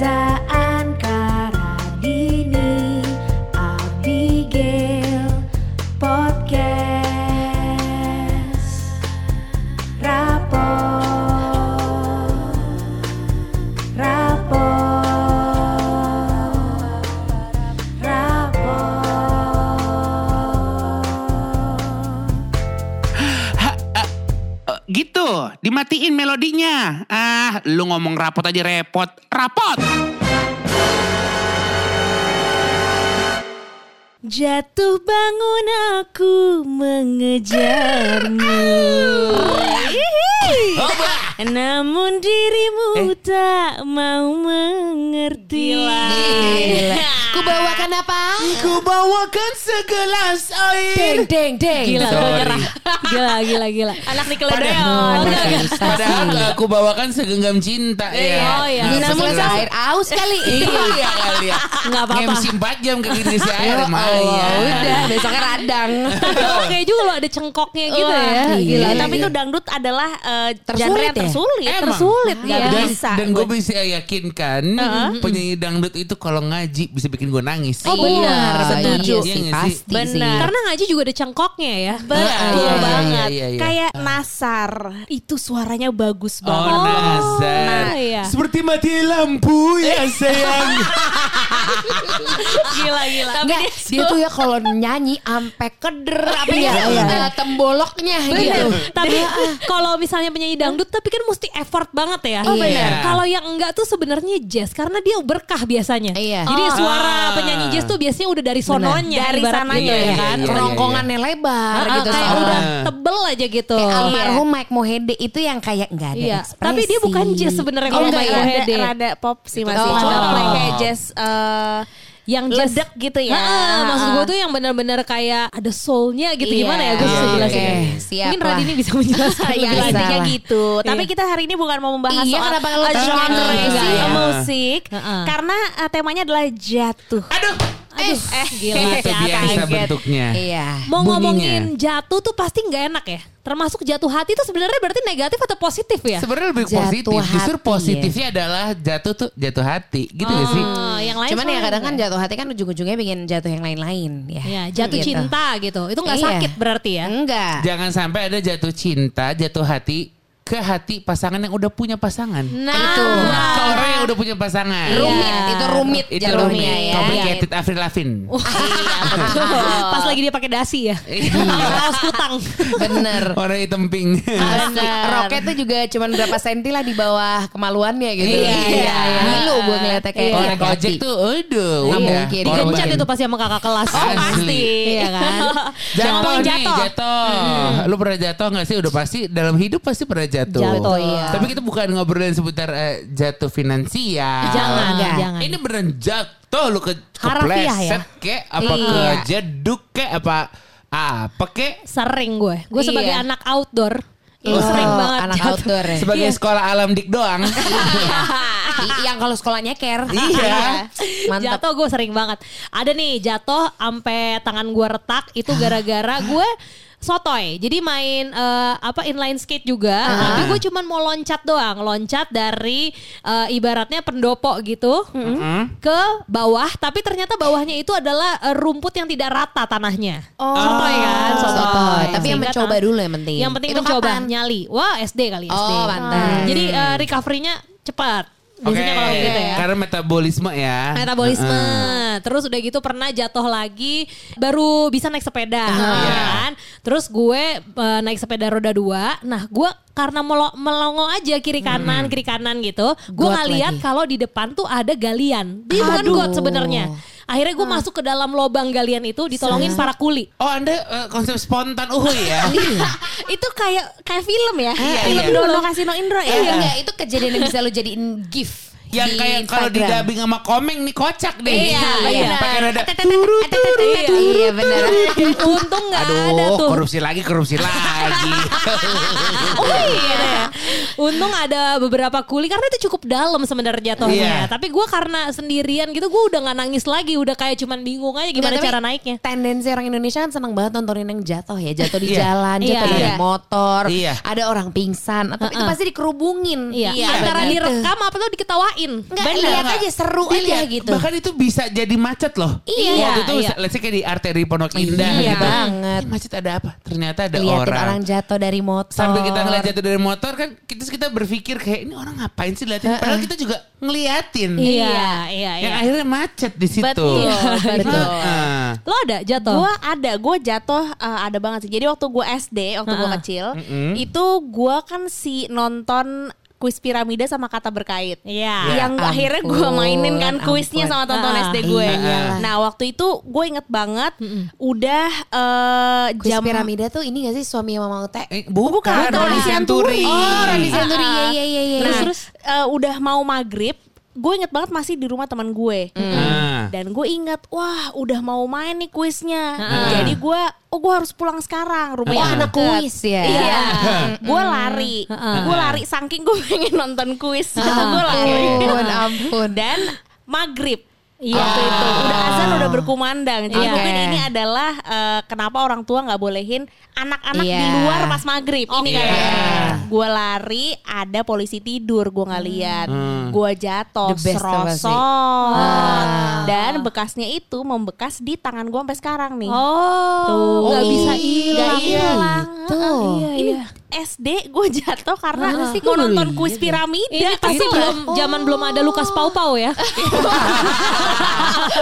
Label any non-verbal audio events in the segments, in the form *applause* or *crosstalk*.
Reza rapot aja repot. Rapot! Jatuh bangun aku mengejarmu Namun dirimu tak mau mengerti Ku bawakan apa? Ku bawakan segelas air. Deng deng deng. Gila, nyerah. Gila, gila, gila. Anak Nickelodeon. Padahal aku bawakan segenggam cinta ya. Oh, iya. Namun air aus kali. *laughs* Iya kali ya. Nggak apa-apa. MC 4 jam ke ngisi *laughs* air Ya Maya. Udah besoknya radang. *laughs* Tapi oke juga loh ada cengkoknya gitu ya. iya. Gila. Tapi iya. itu dangdut adalah Tersulit genre ya? tersulit. Emang? Tersulit. Iya. Dan, bisa. dan gue bisa yakinkan penyanyi dangdut itu kalau ngaji bisa bikin gue nangis. Oh, benar, Iya, setuju. Iya Iya sih, nggak sih? pasti Benar. Karena ngaji juga ada cengkoknya ya. Betul Iya, iya, banget. iya, iya. Kayak Nasar. Itu suaranya bagus Oh, banget. Nazar. Nah, iya. Seperti mati lampu ya sayang. Gila gila. Enggak, dia tuh ya kalau nyanyi ampe keder apa ya, Iya, eh, temboloknya gitu. Tapi kalau misalnya penyanyi dangdut tapi kan mesti effort banget ya. Oh, benar. Kalau yang enggak tuh sebenarnya jazz karena dia berkah biasanya. Iya. Jadi Oh. suara penyanyi jazz tuh biasanya udah dari sononya Dari sananya ya kan. Iya, iya, Kerongkongannya lebar Ah, gitu kayak soalnya. udah tebel aja gitu. Kayak Iya. almarhum Mike Mohede itu yang kayak nggak ada Iya, ekspresi. tapi dia bukan jazz sebenarnya Oh, kalau enggak Mike? Mohede. Rada, pop sih masih. Oh. Cuma kayak jazz eh, yang ledek gitu ya. Heeh, maksud gue tuh yang benar-benar kayak ada soulnya gitu Iya. gimana ya gue bisa Oke, jelasin. siap Mungkin lah. Radini bisa menjelaskan *laughs* ya intinya gitu. Tapi Iya. kita hari ini bukan mau membahas Iya, soal kenapa genre sih, ya? musik karena eh, temanya adalah jatuh. Aduh. Aduh, eh, gila. *laughs* Itu biasa kaget. bentuknya. Iya. Mau Bunyinya. ngomongin jatuh tuh pasti nggak enak ya. Termasuk jatuh hati tuh sebenarnya berarti negatif atau positif ya? Sebenarnya lebih Jatuh positif. Justru hati, positifnya adalah jatuh tuh jatuh hati. Gitu gak sih? Oh, yang lain Cuman ya kadang kan jatuh hati kan ujung-ujungnya bikin jatuh yang lain-lain ya. Ya, jatuh Gitu. cinta gitu. Itu nggak Iya. sakit berarti ya? Enggak. Jangan sampai ada jatuh cinta, jatuh hati ke hati pasangan yang udah punya pasangan. Nah, Itu. Ke orang yang udah punya pasangan. Rumit, Iya. itu rumit Itu jatuhnya rumit. ya. Complicated Avril Lavigne. *laughs* Pas lagi dia pakai dasi ya. Kaos kutang. Bener. Orang hitam pink. Roket tuh juga cuman berapa senti lah di bawah kemaluannya gitu. Iya, iya, iya. Ngilu gue ngeliatnya kayak Orang ojek tuh, aduh, udah. mungkin. korban. Digencet itu pasti sama kakak kelas. Oh, pasti. Iya kan? Jatuh nih, jatuh. jatuh. Lu pernah jatuh gak sih? Udah pasti dalam hidup pasti pernah jatuh. Jatuh, iya. Tapi kita bukan ngobrolin seputar eh, jatuh finansial. Jangan, Enggak. jangan. Ini beneran jatuh lu ke Harafiah ya? kepleset kek apa Iya. ke jeduk kek apa apa kek Sering gue. Gue sebagai Iya. anak outdoor. Itu Oh, sering banget anak jatuh. outdoor ya. sebagai sekolah alam dik doang. *laughs* Yang kalau sekolah nyeker. Iya. Mantap. Jatuh gue sering banget. Ada nih jatuh sampai tangan gue retak itu gara-gara gue sotoy. Jadi main eh, apa inline skate juga, tapi gue cuman mau loncat doang, loncat dari eh, ibaratnya pendopo gitu ke bawah, tapi ternyata bawahnya itu adalah eh, rumput yang tidak rata tanahnya. Oh. Sotoy kan, sotoy. Sotoy. Tapi yang mencoba dulu yang penting. Yang penting Itu mencoba kapan? nyali. Wah SD kali Oh, SD. pantas. Jadi eh, recovery-nya cepat. Biasanya kalau gitu ya. Karena metabolisme ya. Metabolisme. Terus udah gitu pernah jatuh lagi baru bisa naik sepeda ya kan. Terus gue eh, naik sepeda roda dua. Nah, gue karena melo- melongo aja kiri kanan kiri kanan gitu. Gue lagi. kalau di depan tuh ada galian. Dia bukan got sebenarnya. Akhirnya gue masuk ke dalam lobang galian itu ditolongin para kuli. Oh anda eh, konsep spontan uhuy ya? *laughs* Itu kayak kayak film ya. Iya, film iya. Dono Kasino Indro ya. Eh, enggak, itu kejadian yang bisa lu jadiin gif. Yang kayak kalau di dubbing sama komeng nih kocak deh. Iya, iya. Pakai nada. Iya, iya benar. Untung nggak ada Aduh, tuh. korupsi lagi, korupsi lagi. *laughs* Oh iya ya. Untung ada beberapa kuli karena itu cukup dalam sebenarnya jatuhnya. Iya. Tapi gue karena sendirian gitu gue udah nggak nangis lagi. Udah kayak cuman bingung aja gimana tapi cara naiknya. Tendensi orang Indonesia kan senang banget nontonin yang jatuh ya, jatuh di Iya. jalan, jatuh Iya. dari Iya. motor, Iya. ada orang pingsan, atau itu pasti dikerubungin. Iya, Iya, antara direkam apa tuh diketawain ngerasain. Enggak, Bener. lihat aja seru aja Iya, gitu. Bahkan itu bisa jadi macet loh. Iya, Waktu itu iya. let's say kayak di arteri Pondok Indah Iya gitu. banget. Ini macet ada apa? Ternyata ada Liatin orang. orang. jatuh dari motor. Sambil kita ngeliat jatuh dari motor kan kita kita berpikir kayak ini orang ngapain sih liatin? Padahal kita juga ngeliatin. Iya, iya, Yang iya. akhirnya macet di situ. Betul, betul. Heeh. Lo ada jatuh? Gue ada, gue jatuh uh, ada banget sih. Jadi waktu gue SD, waktu gue Ha-ha. kecil, itu gue kan si nonton kuis piramida sama kata berkait. Iya. Yang Ya akhirnya gue ampun, mainin kan kuisnya ampun. sama tonton Ah, SD gue. iyalah. Nah waktu itu gue inget banget, udah eh, Kuis jam piramida tuh ini gak sih suami Mama Ute? Eh, bukan, Bukan, Roni Senturi. Oh, Roni Senturi. Ah, Iya, iya, iya, iya. Nah, Terus, terus eh, udah mau maghrib, gue inget banget masih di rumah teman gue. Ah. Dan gue inget, wah udah mau main nih kuisnya. Jadi gue, oh gue harus pulang sekarang. Rumahnya Oh, anak kuis ya? Iya. gue lari, gue lari saking gue pengen nonton kuis. gue lari. ampun, ampun. Dan maghrib. Iya. Waktu itu udah azan udah berkumandang. Jadi Iya. mungkin ini adalah eh, kenapa orang tua nggak bolehin anak-anak di Iya. luar pas maghrib. Ini Oke. kan. Gue lari, ada polisi tidur, gue nggak lihat. Gue jatuh, serosot. Dan bekasnya itu membekas di tangan gue sampai sekarang nih. Oh, Tuh. nggak Ih, bisa hilang. hilang. Tuh. Iya, ini SD gue jatuh karena Mana sih, baru nonton kuis ya. piramida. Ini pasti Gitu. belum zaman belum ada Lukas Pau Pau ya. *laughs*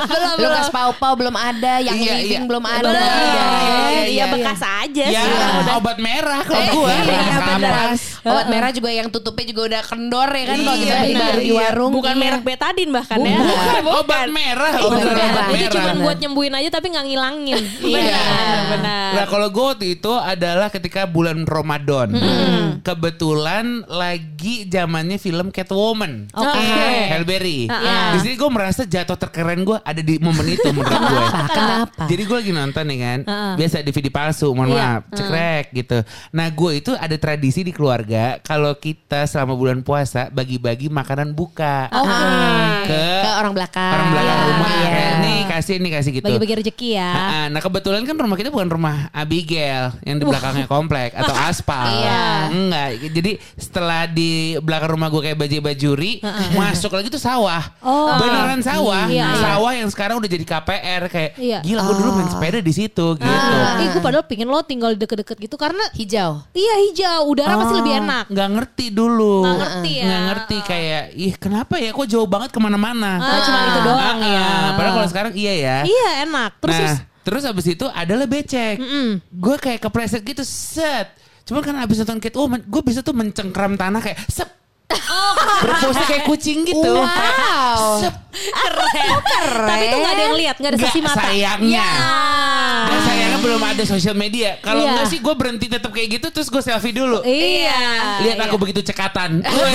belum, Lukas Pau Pau belum ada, yang Iya, living iya. belum ada. Belum. Iya, iya, iya, Iya bekas aja Ya, sih. udah. obat merah kalau Eh, gue. iya. Kampas. Obat merah juga yang tutupnya juga udah kendor ya kan kalau kita Iya, beli benar, di iya. warung. Bukan Iya. merek betadin bahkan ya. Bukan, obat merah. Obat Obat merah. Itu cuma buat nyembuhin aja tapi nggak ngilangin. Benar, benar. Nah kalau gue itu adalah ketika bulan Ramadan. Kebetulan lagi zamannya film Catwoman. Oke. Halle Berry. Di sini gue merasa jatuh terkeren gue ada di momen itu menurut gue. *laughs* Kenapa? Jadi gue lagi nonton nih kan. Heeh. Biasa DVD palsu, mohon Iya. maaf. Cekrek gitu. Nah gue itu ada tradisi di keluarga. Kalau kita selama bulan puasa bagi-bagi makanan buka. Oke. Ke, Ke orang belakang. orang belakang Iya. rumah. Iya. Kayak nih kasih nih kasih gitu. Bagi-bagi rezeki ya. Ha-ha. Nah kebetulan kan rumah kita bukan rumah Abigail yang di belakangnya komplek atau aspal. Iya. Enggak. Jadi setelah di belakang rumah gue kayak baju bajuri, masuk lagi tuh sawah. Oh. Beneran sawah. Iya, iya. Sawah yang sekarang udah jadi KPR kayak Iya. gila gue dulu main sepeda di situ gitu. Ah, ih gue padahal pingin lo tinggal di deket-deket gitu karena Hijau. iya hijau, udara pasti lebih enak. Nggak ngerti dulu. Nggak ngerti ya. Nggak ngerti kayak ih kenapa ya kok jauh banget ke mana-mana. Ah, cuma itu doang Ah, ya. ah. Padahal kalau sekarang iya ya. Iya enak. Terus nah, terus abis itu adalah becek. Gue kayak kepleset gitu, set. Cuman kan abis nonton Catwoman, gue bisa tuh mencengkram tanah kayak sep. *laughs* Berpose kayak kucing gitu. Wow. Sep. keren. Tapi tuh gak ada yang lihat, gak ada saksi mata. sayangnya. Dan sayangnya belum ada sosial media. Kalau Iya. enggak sih gue berhenti tetap kayak gitu terus gue selfie dulu. Iya. Lihat aku begitu cekatan. *laughs* Weh.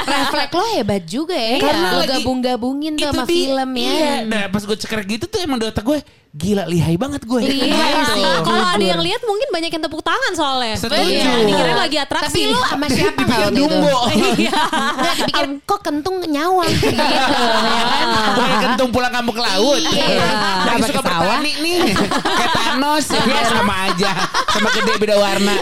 Refleks lo hebat juga ya. Karena lo lagi- gabung-gabungin tuh Itu sama dia. film ya. Iya. Nah pas gue cekrek gitu tuh emang di otak gue gila lihai banget gue. Iya Gitu. sih. Kalau ada yang lihat mungkin banyak yang tepuk tangan soalnya. Setuju. Iya, dikira lagi atraksi. Tapi lo sama siapa kalau gitu? Dumbo. Iya. Nggak dipikir kok kentung nyawang gitu. ya kan? Bukan kentung pulang kampung ke laut. Iya. Lagi suka bertani nih. *laughs* Kayak Thanos. Ya sama aja. Sama gede beda warna.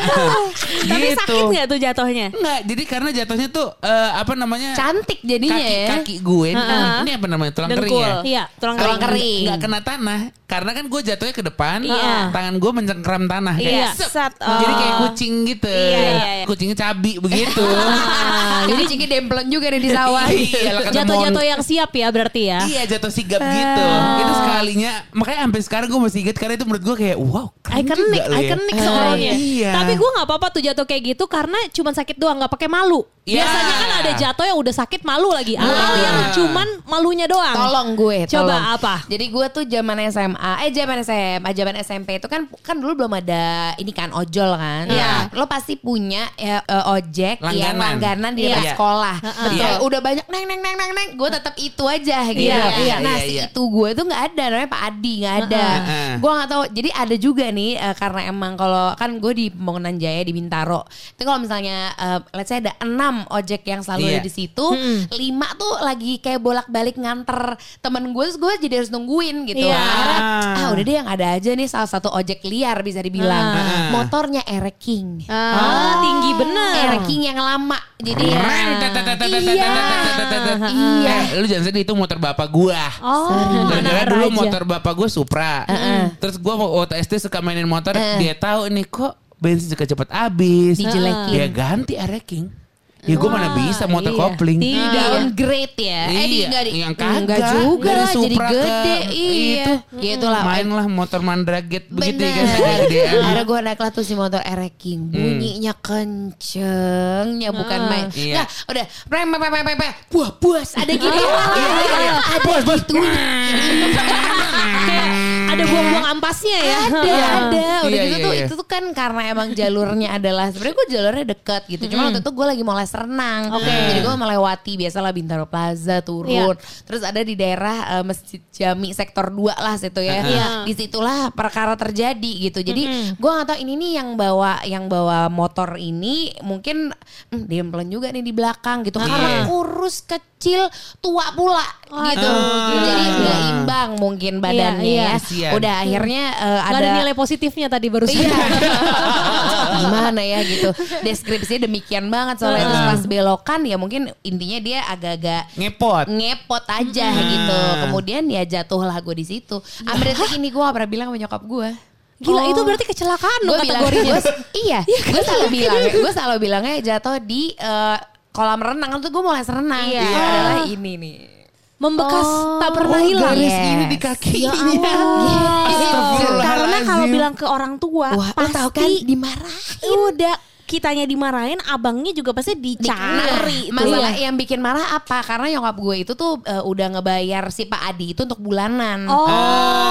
Tapi gitu. sakit nggak tuh jatuhnya? Enggak, jadi karena jatuhnya tuh eh, apa namanya? Cantik jadinya kaki, ya. kaki gue ini apa namanya tulang kering ya Iya. Tulang Tulang kering. kering. nggak kena tanah karena kan gue jatuhnya ke depan Iya. tangan gue mencengkram tanah Iya, kayak sat. jadi kayak Oh. kucing gitu Iya, iya, iya. kucingnya cabi *laughs* begitu Ah, jadi ciki demplon juga nih di sawah. *laughs* Iya, Jatuh-jatuh yang siap ya berarti ya. Iya jatuh sigap gitu Itu sekalinya Makanya sampai sekarang gue masih inget Karena itu menurut gue kayak Wow keren Ikonik, juga lo ya. ikonik soalnya. Iya Tapi gue nggak apa-apa tuh jatuh kayak gitu karena cuman sakit doang, nggak pakai malu. Iya. Biasanya kan ada jatuh yang udah sakit malu lagi, atau Nah. yang cuman malunya doang. Tolong gue, Coba tolong. apa? Jadi gue tuh zaman SMA, eh zaman SMA, zaman SMP itu kan kan dulu belum ada ini kan ojol kan. Iya. Lo pasti punya ya, eh, ojek yang Langganan. langganan di Iya. dekat sekolah. Betul. Iya. Udah banyak neng neng neng neng neng, gue tetap itu aja gitu. Iya, iya, nah iya, si iya. itu gue tuh nggak ada namanya Pak Adi nggak ada. Heeh. Gue nggak tahu. Jadi ada juga nih eh, karena emang kalau kan gue di Pembangunan Jaya di Bintaro. Itu kalau misalnya eh, let's say ada enam ojek yang selalu Iya. ada di situ, lima tuh lagi kayak bolak-balik nganter temen gue terus gue jadi harus nungguin gitu. Iya. Akhirnya Ah, ah udah deh yang ada aja nih salah satu ojek liar bisa dibilang Ah. ah. motornya Eric king ah, ah, tinggi bener. Eric king yang lama jadi Iya. Iya. Lu jangan sedih itu motor bapak gua. Oh, Karena dulu motor bapak gua Supra. Terus gua mau waktu SD suka mainin motor, dia tahu nih kok bensin juga cepet habis. Dijelekin. Dia ganti King. Ya gue mana bisa motor iya. kopling. Di downgrade ya. Eh di Iya, enggak di yang enggak kagak. juga Dari lah jadi Supra ke gede. Iya. itu. Gitu lah. Main lah motor mandraget begitu ya kan Bener. gedean. Akhirnya gue naik lah tuh si motor Ereking. Bunyinya kencengnya bukan main. Iya. Nah udah. Prem, prem, prem, prem. Buah, buas. Ada gini. *laughs* Iya, iya, iya. Ada gitu. Ada buang-buang ampasnya ya. Ada, ada. Udah Iya, gitu iya, tuh iya. itu tuh kan karena emang jalurnya adalah sebenarnya gue jalurnya deket gitu. Cuma waktu itu gue lagi mau les renang. Oke. Jadi gue melewati biasalah Bintaro Plaza turun. Terus ada di daerah eh, Masjid Jami sektor 2 lah situ ya. Iya. Di situlah perkara terjadi gitu. Jadi gue gak tahu ini nih yang bawa yang bawa motor ini mungkin hmm, diemplen juga nih di belakang gitu. Karena kurus kecil tua pula gitu. Aduh. Jadi nggak imbang mungkin badannya iya. ya. Kasian. Udah akhirnya eh, Gak ada nilai positifnya tadi baru Iya. *laughs* Gimana ya gitu. Deskripsinya demikian banget soalnya terus pas belokan ya mungkin intinya dia agak-agak Ngepot. ngepot aja gitu. Kemudian ya jatuhlah gue di situ. Ambil detik ini gue gak pernah bilang sama nyokap gue. Gila itu berarti kecelakaan dong Gue bilang kategorinya. gua- iya, *laughs* gue selalu bilang, gue selalu bilangnya jatuh di eh, kolam renang. Kan tuh gue mau les renang. Iya. Dia adalah ini nih. Membekas Oh. tak pernah Oh, hilang. garis Yes. ini *laughs* di kakinya. Karena kalau bilang ke orang tua Wah, kan pasti dimarahin. udah kitanya dimarahin, abangnya juga pasti dicari. Nah, masalah yang bikin marah apa? Karena nyokap gue itu tuh eh, udah ngebayar si Pak Adi itu untuk bulanan. Oh.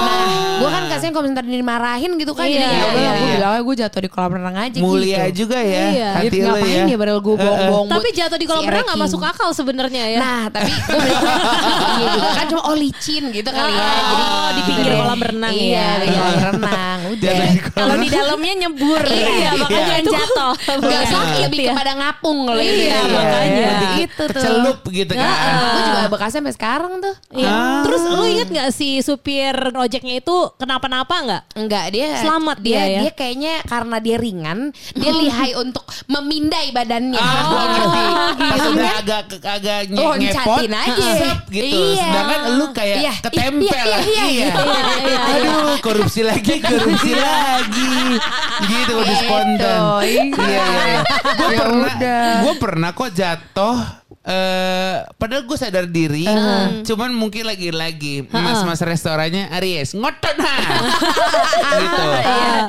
Nah, gue kan kasihan kalau misalnya dimarahin gitu kan. Iya, jadi ya udah iya, gue iya. bilangnya gue jatuh di kolam renang aja Mulia gitu. juga ya. Iya. Hati Gitu, lo ngapain ya. ya padahal gue bohong-bohong Tapi buat jatuh di kolam si renang gak masuk akal sebenarnya ya. Nah, tapi gue iya juga kan cuma oh licin gitu kali ya. Oh, Jadi di pinggir kolam renang, Iya, iya. di kolam renang. Udah. Jatuh di kolam Kalau di dalamnya nyebur. Iya, makanya Bukan itu jatuh. Gak Iya. sakit lebih Iya. kepada ngapung kalau itu. Iya, ya. makanya. Lebih gitu tuh. Kecelup gitu kan. Gue juga bekasnya sampai sekarang tuh. Iya. Ah. Terus lu inget gak si supir ojeknya itu kenapa-napa nggak? Enggak dia Selamat dia ya? Dia kayaknya karena dia ringan, dia lihai untuk memindai badannya. Ah, gue ngerti. Pas Gitu. udah agak agak nge- Oh, ngepot, ngecatin aja. sep gitu. Iya. Sedangkan lu kayak Iya. ketempel. Iya, iya, iya. Iya, iya, Aduh, korupsi lagi, korupsi lagi. Gitu udah Gitu, spontan. iya. Iya, iya. Gue Ya pernah, gue pernah kok jatuh. Eh padahal gue sadar diri, cuman mungkin lagi-lagi mas-mas restorannya Aries ngotot nah, *laughs* gitu.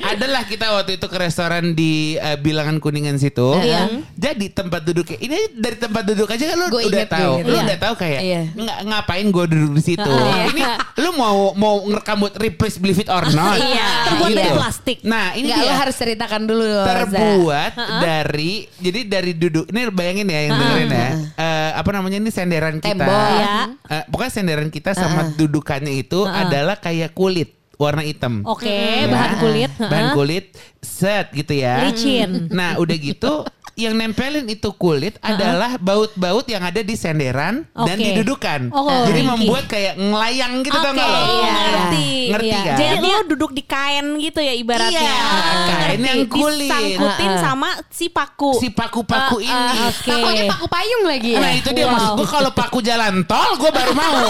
Adalah kita waktu itu ke restoran di eh, bilangan kuningan situ. Iya. Jadi tempat duduknya ini dari tempat duduk aja kan lu Gua udah tahu, lu Iya. udah tahu kayak Iya. nggak ngapain gue duduk di situ. Iya. Ini lu mau mau ngerekam buat replace believe it or not. Iya. Terbuat dari plastik. Nah ini Enggak, dia harus ceritakan dulu. Terbuat dari jadi dari duduk ini bayangin ya yang dengerin ya Eh, apa namanya ini senderan kita Tembok. Ya. Eh, pokoknya senderan kita sama dudukannya itu adalah kayak kulit warna hitam Oke, Ya. bahan kulit. bahan kulit set gitu ya Licin. nah udah gitu yang nempelin itu kulit adalah baut-baut yang ada di senderan dan Oke. di dudukan Oh, jadi Ricky. membuat kayak ngelayang gitu tau Oke, nggak lo iya. ngerti. Ngerti Iya. kan? Jadi lo duduk di kain gitu ya ibaratnya. Iya, kain yang kulit. Disangkutin Heeh. sama si paku. si paku-paku Ah, ini ah, Oke. Pakunya paku payung lagi ya. Nah itu dia Wow. maksud gue kalau paku jalan tol gue baru mau. *laughs*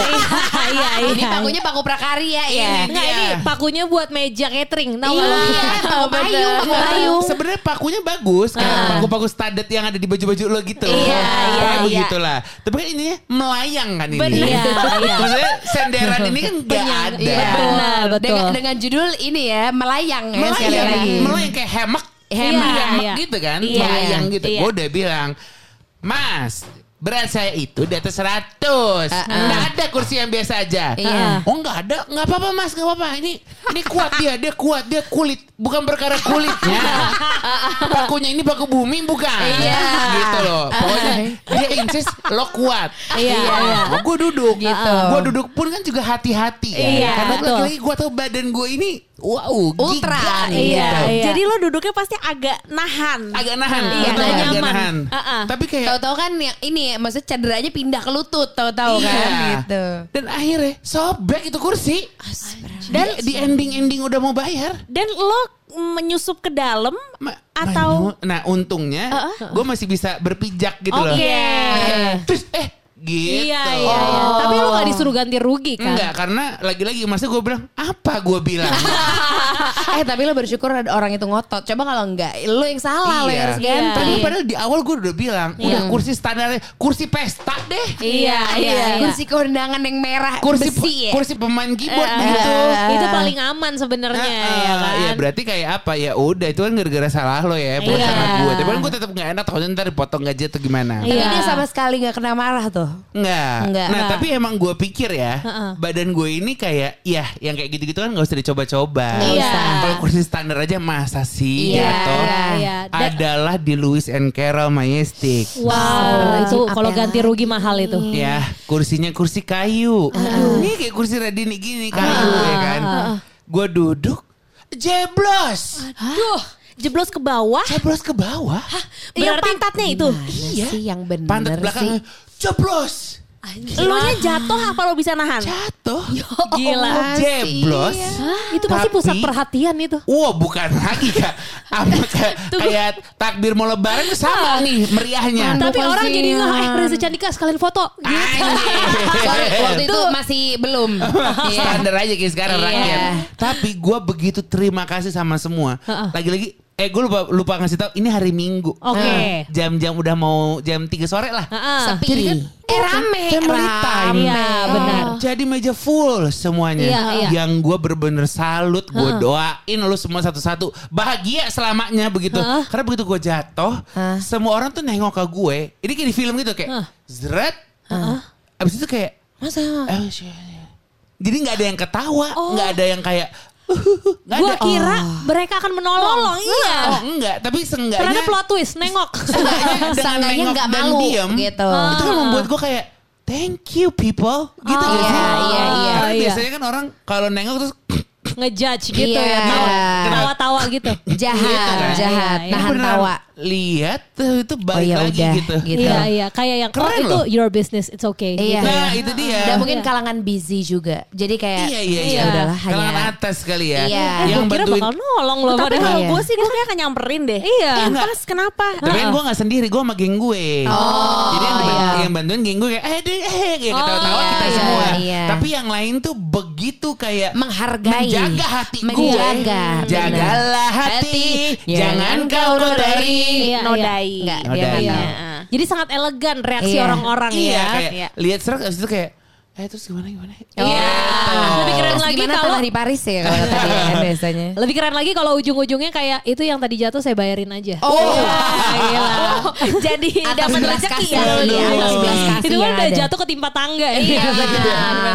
Iya, iya. Ini pakunya paku prakarya ya. Ini Enggak dia. ini pakunya buat meja catering. Tahu Iya, paku *laughs* payung, paku payung. Sebenarnya pakunya bagus kayak paku-paku studded yang ada di baju-baju lo gitu. Iya, iya, iya. begitulah. Tapi kan ininya melayang kan ini. Benar. Iya, *laughs* iya. Maksudnya senderan ini kan gak ada. Iya, benar, betul. Dengan, dengan judul ini ya melayang ya sekali Melayang, lagi. melayang kayak hemak. Hemak. Iya, hemak Iya. gitu kan. Iya, melayang iya. gitu. Iya. Gue udah bilang, Mas, berat saya itu di atas 100. Nggak ada kursi yang biasa aja. Iya. Oh nggak ada, nggak apa-apa mas, nggak apa-apa. Ini ini kuat dia, dia kuat, dia kulit, bukan perkara kulitnya. *laughs* Pakunya ini paku bumi bukan? Iya. Gitu loh. Pokoknya dia insist lo kuat. Iya, iya. Gue duduk. Gitu. Gue duduk pun kan juga hati-hati. ya. Iya, Karena lagi-lagi gue tau badan gue ini wow, Ultra. giga nih, Iya, gitu. iya. Jadi lo duduknya pasti agak nahan. Agak nahan, Iya, betul, nggak agak nyaman. nahan. Uh-uh. Tapi kayak Tahu-tahu kan yang ini maksudnya cederanya pindah ke lutut tahu-tahu Iya. kan gitu. Dan akhirnya sobek itu kursi. Dan di ending-ending udah mau bayar. Dan lo menyusup ke dalam Ma- atau nah untungnya gue masih bisa berpijak gitu loh. Oke. Terus eh gitu. Iya, iya, iya. Tapi lu gak disuruh ganti rugi kan? Enggak, karena lagi-lagi masa gue bilang apa gue bilang? *laughs* eh tapi lo bersyukur ada orang itu ngotot. Coba kalau enggak, lo yang salah, lo yang harus Iya. ganti. Tapi padahal di awal gue udah bilang, udah kursi standarnya, kursi pesta deh. Iya, iya, iya. Kursi kondangan yang merah Kursi besi ya. kursi pemain keyboard Eh, gitu. Itu paling aman sebenarnya Ah, ya kan. Iya berarti kayak apa ya udah itu kan gara-gara salah lo ya bukan Iya. gue. Tapi kan gue tetap nggak enak takutnya ntar dipotong gaji atau gimana. Tapi Iya. dia sama sekali nggak kena marah tuh. Enggak. Enggak. Nah, Enggak. tapi emang gue pikir ya, Heeh. badan gue ini kayak ya yang kayak gitu-gitu kan gak usah dicoba-coba. Iya. Kalau kursi standar aja masa sih Iya. jatuh? Iya, iya. Adalah di Lewis and Carroll Majestic. Wow, Astagfirullahaladzim, itu kalau yang ganti rugi mahal itu. Ya, kursinya kursi kayu. Ini kayak kursi Radini gini kayu ya kan. Gue duduk, jeblos. Duh, jeblos ke bawah? Jeblos ke bawah. Yang Berarti- pantatnya itu. Iya sih yang bener Pantat sih. Jeblos. Lu nya jatuh apa lo bisa nahan? Jatuh. gila. Jeblos. Itu pasti Tapi- pusat perhatian itu. Wah bukan lagi kak Sama *laughs* kayak, kayak takbir mau lebaran sama nih meriahnya Tapi orang jadi nggak eh Reza Candika sekalian foto. Gitu. *laughs* Waktu itu masih belum. *laughs* Iya. Standar aja kayak sekarang Iya. rakyat Tapi gue begitu terima kasih sama semua. Lagi-lagi Eh gue lupa, lupa ngasih tahu ini hari Minggu Oke. Jam-jam udah mau jam 3 sore lah Heeh. Sepi. Jadi kan eh rame. Family rame. time Iya, benar. Jadi meja full semuanya Iya, iya. Yang gue bener-bener salut Gue doain lu semua satu-satu Bahagia selamanya begitu Heeh. Karena begitu gue jatuh Semua orang tuh nengok ke gue Ini kayak di film gitu kayak Heeh. Zret Abis itu kayak Masa? "Eh, shit." Jadi nggak ada yang ketawa nggak ada yang kayak ada. kira mereka akan menolong. Nolong, iya. Oh enggak Tapi seenggaknya Ternyata plot twist, nengok. Seenggaknya *laughs* nggak malu diem gitu. Itu kan membuat gue kayak Thank you people Gitu Oh, sih? iya, iya, iya. Karena Iya. biasanya kan orang Kalau nengok terus Ngejudge gitu Iya. ya. Tawa- Tawa-tawa gitu. Jahat, Gitu kan? jahat, Iya, iya. nahan tawa. Lihat tuh itu balik iya, lagi udah, gitu gitu. Iya, iya. Kayak yang, oh Keren itu loh. your business, it's okay. Iya. Gitu. Nah itu dia Dan mungkin Iya. kalangan busy juga. Jadi kayak Iya iya iya ya udahlah Kalangan hanya atas kali ya Iya. Eh, Yang gue kira bantuin bakal nolong loh. Tapi kalau Iya. gue sih gue kayak akan nyamperin deh. Iya. Eh, pas kenapa? Tapi kan gue gak sendiri, gue sama geng gue. Jadi yang, iya. yang bantuin geng gue kayak, eh deh, eh, kayak Oh, ketawa-tawa kita iya, semua. iya. Tapi yang lain tuh begitu kayak menghargai, menjaga hati gue. menjaga, Jagalah hati, Hati, jangan kau kotori. Iya, Nodai. Enggak, Oh, dia dari. nggak Iya. tahu. Jadi sangat elegan reaksi Iya. orang-orang Iya, ya. kayak Iya. lihat serak itu kayak, eh terus gimana gimana? Iya. Lebih keren Terus lagi kalau di Paris ya kalau tadi kan *laughs* biasanya. lebih keren lagi kalau ujung-ujungnya kayak itu yang tadi jatuh saya bayarin aja. Oh. Gila. Jadi Atas dapat belas rezeki ya. iya, kasihan itu kan udah jatuh ketimpa tangga ya. Iya,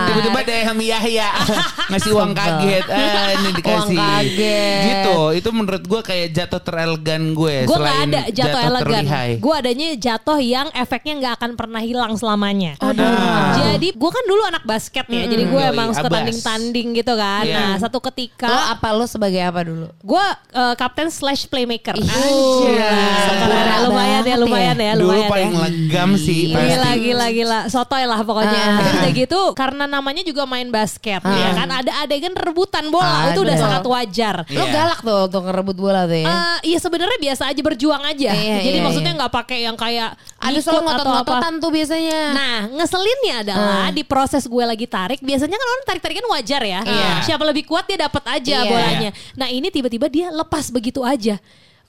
Tiba-tiba ada yang Yahya *laughs* ngasih uang kaget. Ah, ini dikasih. Uang kaget. Gitu. Itu menurut gue kayak jatuh terelegan gue. Gue gak selain ada jatuh, elegan. Gue adanya jatuh yang efeknya nggak akan pernah hilang selamanya. Jadi gue kan dulu anak basket ya. Jadi gue emang suka tanding-tanding gitu kan. Iya. Nah satu ketika Lo apa lo sebagai apa dulu? gue eh, kapten slash playmaker. Keren, sempurna lumayan ya, lumayan ya, Dulu lumayan paling ya. legam sih pasti. Gila, gila, gila. Sotoy lah pokoknya. Ah. Terus udah gitu, karena namanya juga main basket. Ya kan, ada adegan rebutan bola. Ah, itu udah sangat wajar. Iya. Lo galak tuh untuk ngerebut bola tuh ya. Eh, Iya sebenarnya biasa aja berjuang aja. Iya, Jadi iya, maksudnya iya. nggak pakai yang kayak Ada apa. ngotot-ngototan tuh biasanya. Nah, ngeselinnya adalah Ah. di proses gue lagi tarik, biasanya kan orang tarik-tarikan wajar ya. Iya. Siapa lebih kuat dia dapat aja Iya. bolanya. Nah, ini tiba-tiba dia lepas begitu aja.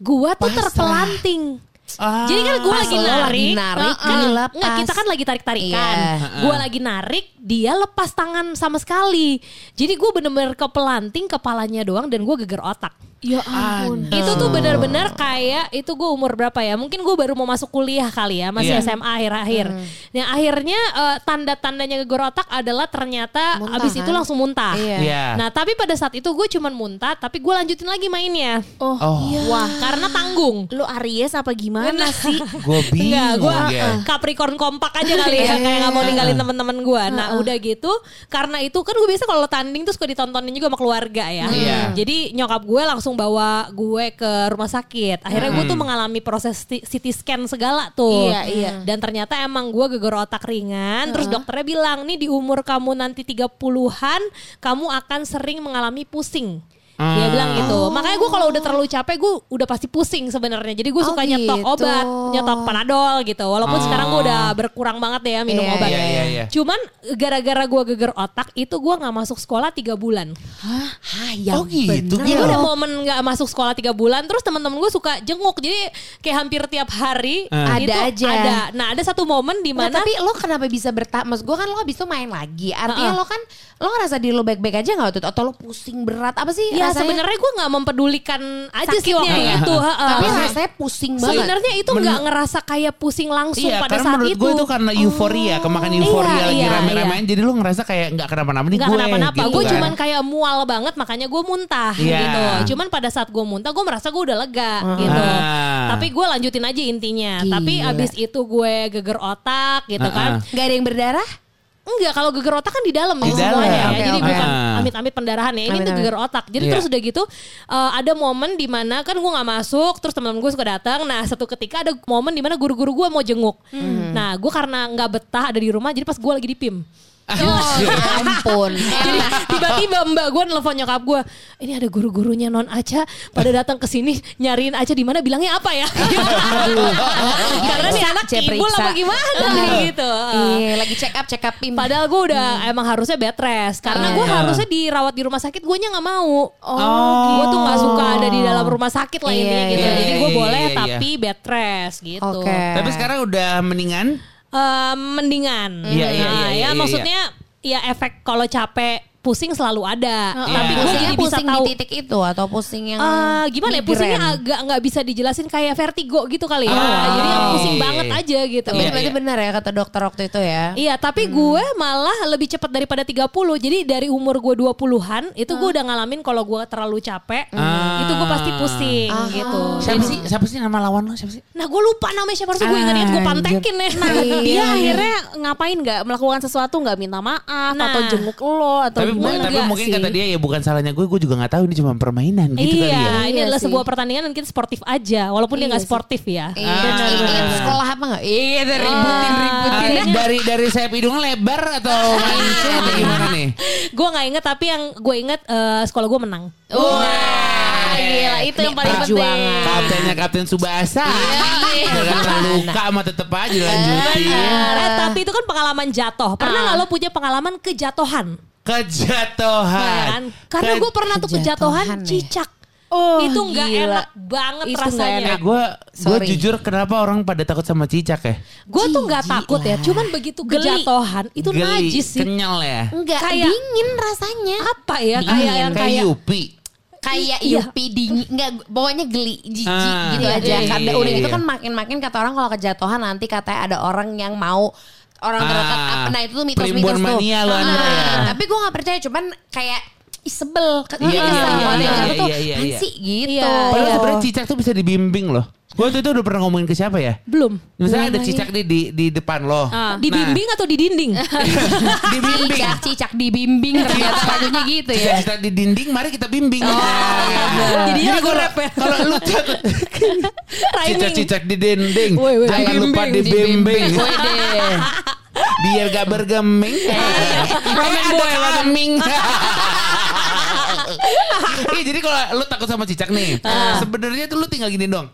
Gua tuh Pasrah. terpelanting. Ah. Jadi kan gue lagi narik, lagi narik, Heeh. dilepas. Nggak, kita kan lagi tarik-tarikan. Iya. Gue lagi narik, dia lepas tangan sama sekali. Jadi gue bener-bener kepelanting kepalanya doang dan gue geger otak. Ya ampun. Itu tuh benar-benar kayak itu gue umur berapa ya? Mungkin gue baru mau masuk kuliah kali ya, masih Iya. SMA akhir-akhir. Hmm. Nah akhirnya eh, tanda-tandanya geger otak adalah ternyata Muntah, abis itu kan? langsung muntah. Iya. Iya. Nah tapi pada saat itu gue cuman muntah, tapi gue lanjutin lagi mainnya. Oh, Oh. iya. Wah karena tanggung. Lu Aries apa gimana sih? *laughs* Gue Enggak, bingung gue ya. Capricorn kompak aja kali ya, kayak nggak mau ninggalin teman-teman gue. Nah udah gitu, karena itu kan gue biasa kalau tanding tuh suka ditontonin juga sama keluarga ya. Iya. Jadi nyokap gue langsung bawa gue ke rumah sakit. Akhirnya gue tuh mengalami proses CT scan segala tuh. Iya, iya. Dan ternyata emang gue geger otak ringan. Terus dokternya bilang, nih di umur kamu nanti 30-an, kamu akan sering mengalami pusing. Dia Ah. bilang gitu. Makanya gue kalau udah terlalu capek, gue udah pasti pusing sebenarnya. Jadi gue Oh, suka nyetok gitu. obat, nyetok panadol gitu. Walaupun Oh. sekarang gue udah berkurang banget ya minum Iya, obat. iya, iya, iya. Cuman gara-gara gue geger otak, itu gue nggak masuk sekolah tiga bulan. Hah, yang Oh, gitu. Iya. udah momen nggak masuk sekolah tiga bulan, terus teman-teman gue suka jenguk. Jadi kayak hampir tiap hari itu Ada aja. Ada. Nah ada satu momen di Nah, mana tapi lo kenapa bisa bertahan? Maksud gue kan lo habis itu main lagi. Artinya Heeh. lo kan lo ngerasa diri lo baik-baik aja nggak itu? Atau lo pusing berat apa sih? ya rasanya? sebenarnya gue nggak mempedulikan aja sih waktu ya? itu. heeh. Tapi rasanya pusing banget. sebenarnya itu nggak ngerasa kayak pusing langsung Iya, pada saat menurut itu. gue itu karena euforia, kemakan euforia Iya, lagi iya, rame-ramein, jadi lu ngerasa kayak nggak kenapa-napa nih Nggak gue. kenapa-napa, gitu gue kan. cuman kayak mual banget makanya gue muntah Iya. gitu. Cuman pada saat gue muntah gue merasa gue udah lega gitu. Ah. Tapi gue lanjutin aja intinya. Gila. Tapi abis itu gue geger otak gitu Ah, kan. ah. Gak ada yang berdarah? Enggak, kalau geger otak kan di dalam Di ya dalam. semuanya ya. Oke, Jadi oke. bukan amit-amit pendarahan ya. Ini tuh geger otak. Jadi Iya. terus udah gitu eh, ada momen di mana kan gue nggak masuk, terus teman-teman gue suka datang. Nah satu ketika ada momen di mana guru-guru gue mau jenguk. Nah gue karena nggak betah ada di rumah, jadi pas gue lagi di pim. Oh, ya ampun. Jadi tiba-tiba mbak gue nelfon nyokap gue, ini ada guru-gurunya non Aca pada datang ke sini nyariin Aca di mana bilangnya apa ya? Karena nih anak periksa. apa gimana gitu. Iya, lagi check up, check up pim. Padahal gue udah emang harusnya bed rest karena gue Iya. harusnya dirawat di rumah sakit gue nya nggak mau. Oh, Gue tuh nggak suka ada di dalam rumah sakit lah Iya, intinya gitu. iya, Jadi iya, gue iya, boleh iya, iya. tapi bed rest gitu. Oke. Tapi sekarang udah mendingan. Eh, mendingan. Iya, iya, Nah, iya, ya iya, maksudnya ya efek kalau capek pusing selalu ada. Iya. Tapi gue Pusingnya jadi bisa pusing tahu. di titik itu atau pusing yang Eh, gimana ya pusingnya agak nggak bisa dijelasin kayak vertigo gitu kali ya. Ah, Jadi yang pusing iya, banget iya. aja gitu. Tapi Iya, berarti iya. benar ya kata dokter waktu itu ya. Iya, tapi gue malah lebih cepat daripada 30. Jadi dari umur gue 20-an itu gue udah ngalamin kalau gue terlalu capek, Ah. itu gue pasti pusing Ah. gitu. Siapa sih? Siapa sih nama lawan lo? Siapa sih? Nah, gue lupa namanya siapa harusnya gue ingat-ingat gue pantekin ya. *laughs* Iya, Dia iya. akhirnya ngapain nggak melakukan sesuatu nggak minta maaf Nah. atau jenguk lo atau Tapi, gimana? tapi mungkin sih. kata dia ya bukan salahnya gue, gue juga nggak tahu ini cuma permainan gitu iya, kali ya. ini Iya adalah sih. sebuah pertandingan mungkin sportif aja, walaupun dia Iya nggak sih. sportif ya. Iya, benar, Ingat benar. sekolah apa enggak? Iya, ributin Ah. ributin. Ah, dari dari sayap hidungnya lebar atau *laughs* atau gimana nih? gue nggak inget tapi yang gue inget eh, sekolah gue menang. Wah, gila itu yang paling penting. Kaptennya Kapten Subasa. Iya. Dengan luka sama tetep aja dilanjutin. Eh, tapi itu kan pengalaman jatuh. Pernah nggak lo punya pengalaman kejatuhan? Kejatuhan. Karena gue pernah tuh Kejatuhan kejatuhan nih. cicak. Oh, itu nggak gila. enak banget Itu nggak rasanya. enak. Eh gue gue Sorry. jujur kenapa orang pada takut sama cicak ya? Gue tuh nggak takut ya, cuman begitu Geli. kejatuhan itu Geli, najis sih. Kenyal ya. Enggak Kayak- dingin rasanya. Apa ya kayak Dingin, yang kayak kayak Yupi. Kayak Iya. yupi dingin enggak pokoknya geli jijik Ah, gitu iya, aja. iya, Karena iya, udah iya. itu kan makin-makin kata orang kalau kejatuhan nanti katanya ada orang yang mau orang Ah, terdekat apa nah itu tuh mitos-mitos tuh. mania lo, Andra, ya. Tapi gue gak percaya cuman kayak ih, sebel Iya, Iya, iya, sama iya, ada yang iya, kata tuh iya, iya, "Apaan iya. sih gitu. Iya, Padahal iya. sebenarnya cicak tuh bisa dibimbing loh. Gue tuh itu udah pernah ngomongin ke siapa ya? belum. Misalnya ada cicak di di, di depan lo. Ah, dibimbing atau di dinding? Nah, *laughs* dibimbing. Cicak, cicak dibimbing ternyata lagunya gitu ya. Cicak-cicak di dinding, mari kita bimbing. Nah, Jadinya Jadi lagu kalau rap ya. kalau lu *laughs* cicak-cicak di dinding, jangan lupa dibimbing. Wede. *laughs* Biar gak bergeming. Ramen ada boy, ramen. Iya jadi kalau lu takut sama cicak nih, Ah. sebenarnya tuh lu tinggal gini dong.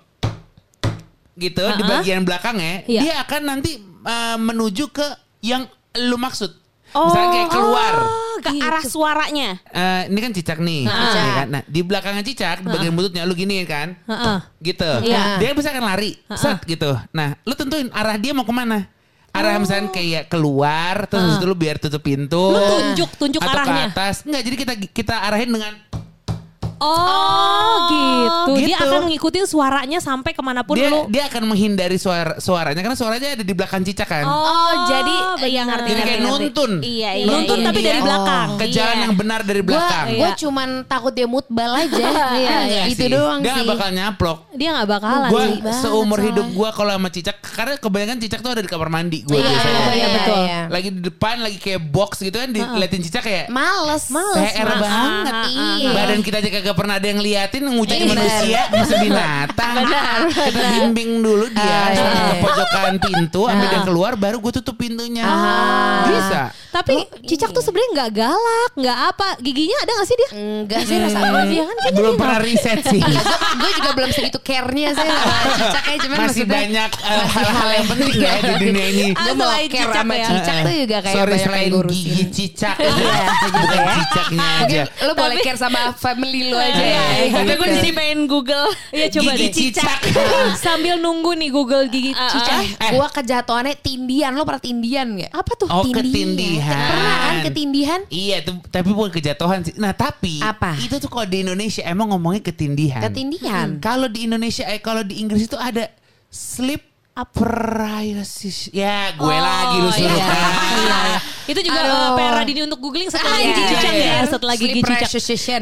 Gitu di bagian belakangnya, Iya. dia akan nanti uh, menuju ke yang lu maksud. Misalnya kayak keluar. Oh, ke gitu. arah suaranya. Eh, ini kan cicak nih, Cicak. ya kan? Nah di belakangnya cicak, di bagian bututnya lu gini kan, Heeh. gitu. Iya. Dia bisa akan lari, set gitu. Nah, lu tentuin arah dia mau ke mana. Arah misalnya kayak keluar, terus habis itu lu biar tutup pintu. Lu tunjuk, tunjuk atau arahnya. ke atas. Enggak, jadi kita kita arahin dengan Oh, gitu. Dia gitu. akan ngikutin suaranya sampai ke mana pun dia lu. dia akan menghindari suara suaranya karena suaranya ada di belakang cicak kan. Oh, jadi benar. yang ngerti Jadi kayak ngerti, ngerti. nuntun. Iya, iya. Nuntun iya, tapi iya. dari belakang. Ke jalan Iya. yang benar dari belakang. gue Iya. cuman takut dia mutbal aja. *laughs* Iya, Iya, Enggak itu sih. doang Dia sih. nggak bakal nyaplok. Dia nggak bakalan Gue seumur soalnya. hidup gue kalau sama cicak karena kebanyakan cicak tuh ada di kamar mandi gue Iya, biasanya. iya, iya, betul. iya. Lagi di depan lagi kayak box gitu kan diliatin cicak kayak Males, males. PR banget. Iya. Badan kita aja kagak nggak pernah ada yang liatin Bener. manusia masih binatang. Kita bimbing dulu dia Ah, iya, sampai iya. ke pojokan pintu, sampai dia keluar baru gue tutup pintunya. Ah. Bisa. Tapi cicak tuh sebenarnya nggak galak, nggak apa. Giginya ada nggak sih dia? Enggak sih rasa gue dia kan Belum pernah riset sih. gue juga belum segitu care-nya sih sama *laughs* cicaknya cuman Masih maksudnya banyak eh, hal-hal yang penting ya di dunia ini. gue mau Selain care cicak sama ya. cicak tuh juga kayak Sorry banyak selain gigi cicak Iya, bukan ya. cicaknya aja. lo boleh care sama family lo aja Iya, ya. iya. Tapi gue jadi pengen Google. Iya coba Gigi deh. cicak. *laughs* Sambil nunggu nih Google gigi Ah, ah. cicak. Eh. Gue kejatuhannya tindian. Lo pernah tindian gak? Apa tuh? Oh ketindihan. Pernah kan ketindihan? Iya tuh, tapi bukan kejatuhan sih. Nah tapi Apa? itu tuh kalau di Indonesia emang ngomongnya ketindihan. Ketindihan. Kalau di Indonesia, eh kalau di Inggris itu ada sleep paralysis. Ya gue lagi lu suruh iya. kan. *laughs* Iya, iya. Itu juga uh, PR Radini untuk googling setelah Iya, gigi cicak iya. ya, setelah gigi cicak.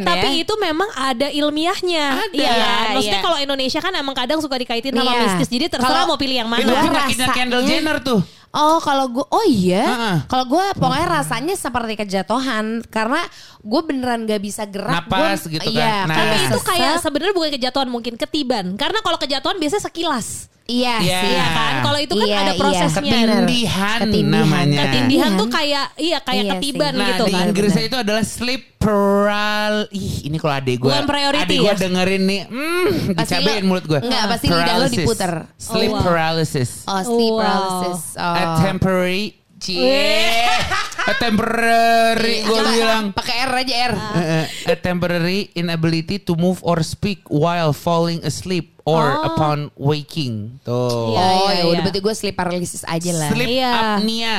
Tapi ya. itu memang ada ilmiahnya. Ada. Iya, Iya, maksudnya iya. kalau Indonesia kan emang kadang suka dikaitin sama Iya. mistis. Jadi terserah Kalau- mau pilih yang mana. Itu penyakitnya Kendall Jenner tuh. Oh kalau gue, oh iya, Heeh. kalau gue pokoknya rasanya seperti kejatuhan karena gue beneran gak bisa gerak. Napas Gua- gitu kan. Iya, Nah. Tapi itu kayak sebenarnya bukan kejatuhan mungkin ketiban. Karena kalau kejatuhan biasanya sekilas. Iya Iya. sih. Iya kan? Kalau itu kan Iya, ada iya. prosesnya. Ketindihan, Ketindihan. namanya. Ketindihan Iya. tuh kayak iya kayak Iya ketiban sih. Nah gitu di kan. Inggrisnya itu adalah sleep paral. Ih ini kalau adek gue, Bukan priority adek gue ya? dengerin nih, hmm, Pasti dicabein mulut gue. Enggak, pasti lidah lo Paralysis. diputer. Sleep Oh, wow. paralysis. Oh sleep Wow. paralysis. Oh. A temporary Cie. *laughs* A temporary gue Coba, bilang. Pakai R aja R. Uh, a temporary inability to move or speak while falling asleep or Oh. upon waking. Tuh. Iya, oh iya, ya udah iya. berarti gue sleep paralysis aja lah. Sleep Iya. apnea.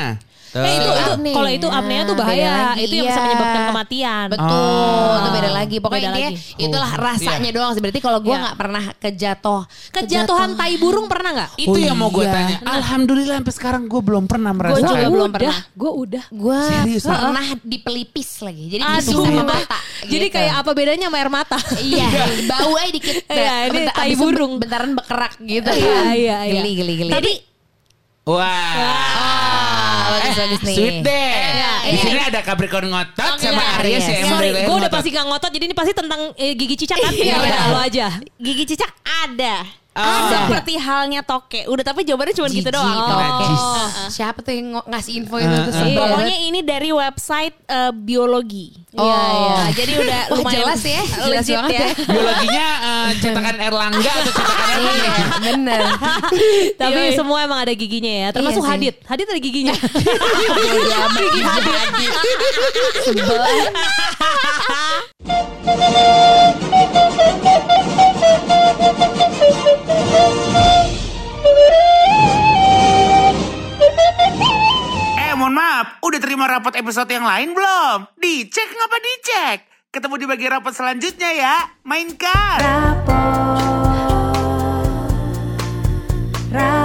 Tuh. Eh, itu itu Apnea. kalau itu apnea tuh bahaya. lagi, Itu yang bisa iya. menyebabkan kematian. Betul, Oh. itu beda lagi. Pokoknya Beda intinya lagi. itulah Oh. rasanya doang sih. Berarti kalau gue Iya. nggak pernah kejatuh, Kejatuhan tai burung pernah nggak? Itu Oh yang mau gue iya. tanya. Alhamdulillah sampai sekarang gue belum pernah Gua merasakan. juga belum pernah. Gue udah. Gue Serius? pernah di pelipis lagi. Jadi Aduh. sama mata. Jadi gitu. kayak apa bedanya sama air mata? Iya, *laughs* bau aja dikit. Iya, ini tai itu burung. Bentaran bekerak gitu. Iya, kan. iya, iya. Geli, geli, geli. Tapi Wah. Ah, bagus, bagus nih. Sweet deh. Iya, Di iya. sini ada Capricorn ngotot Oke, sama iya. Aries Iya. ya. emang Sorry, gue udah pasti gak ngotot jadi ini pasti tentang eh, gigi cicak kan? Iya, Ya udah lo aja. Gigi cicak ada. Ah. Seperti halnya toke. Udah tapi jawabannya cuma gitu doang. toke. Najis. Siapa tuh yang ngasih info itu? Eh, sebel Pokoknya ini dari website eh, biologi. Oh. Iya, iya. Jadi udah Wah, lumayan jelas ya, *laughs* jelas legit banget ya. ya. Biologinya eh, cetakan Erlangga atau cetakan apa nih? Iya, bener. *laughs* Tapi Yoi. semua emang ada giginya ya. Termasuk Iya. Hadit. Hadit ada giginya. *laughs* Gigi hadit. Sebel. Eh, mohon maaf, udah terima rapat episode yang lain belum? Dicek ngapa dicek? Ketemu di bagian rapat selanjutnya ya. Mainkan. Rapot. Rapot.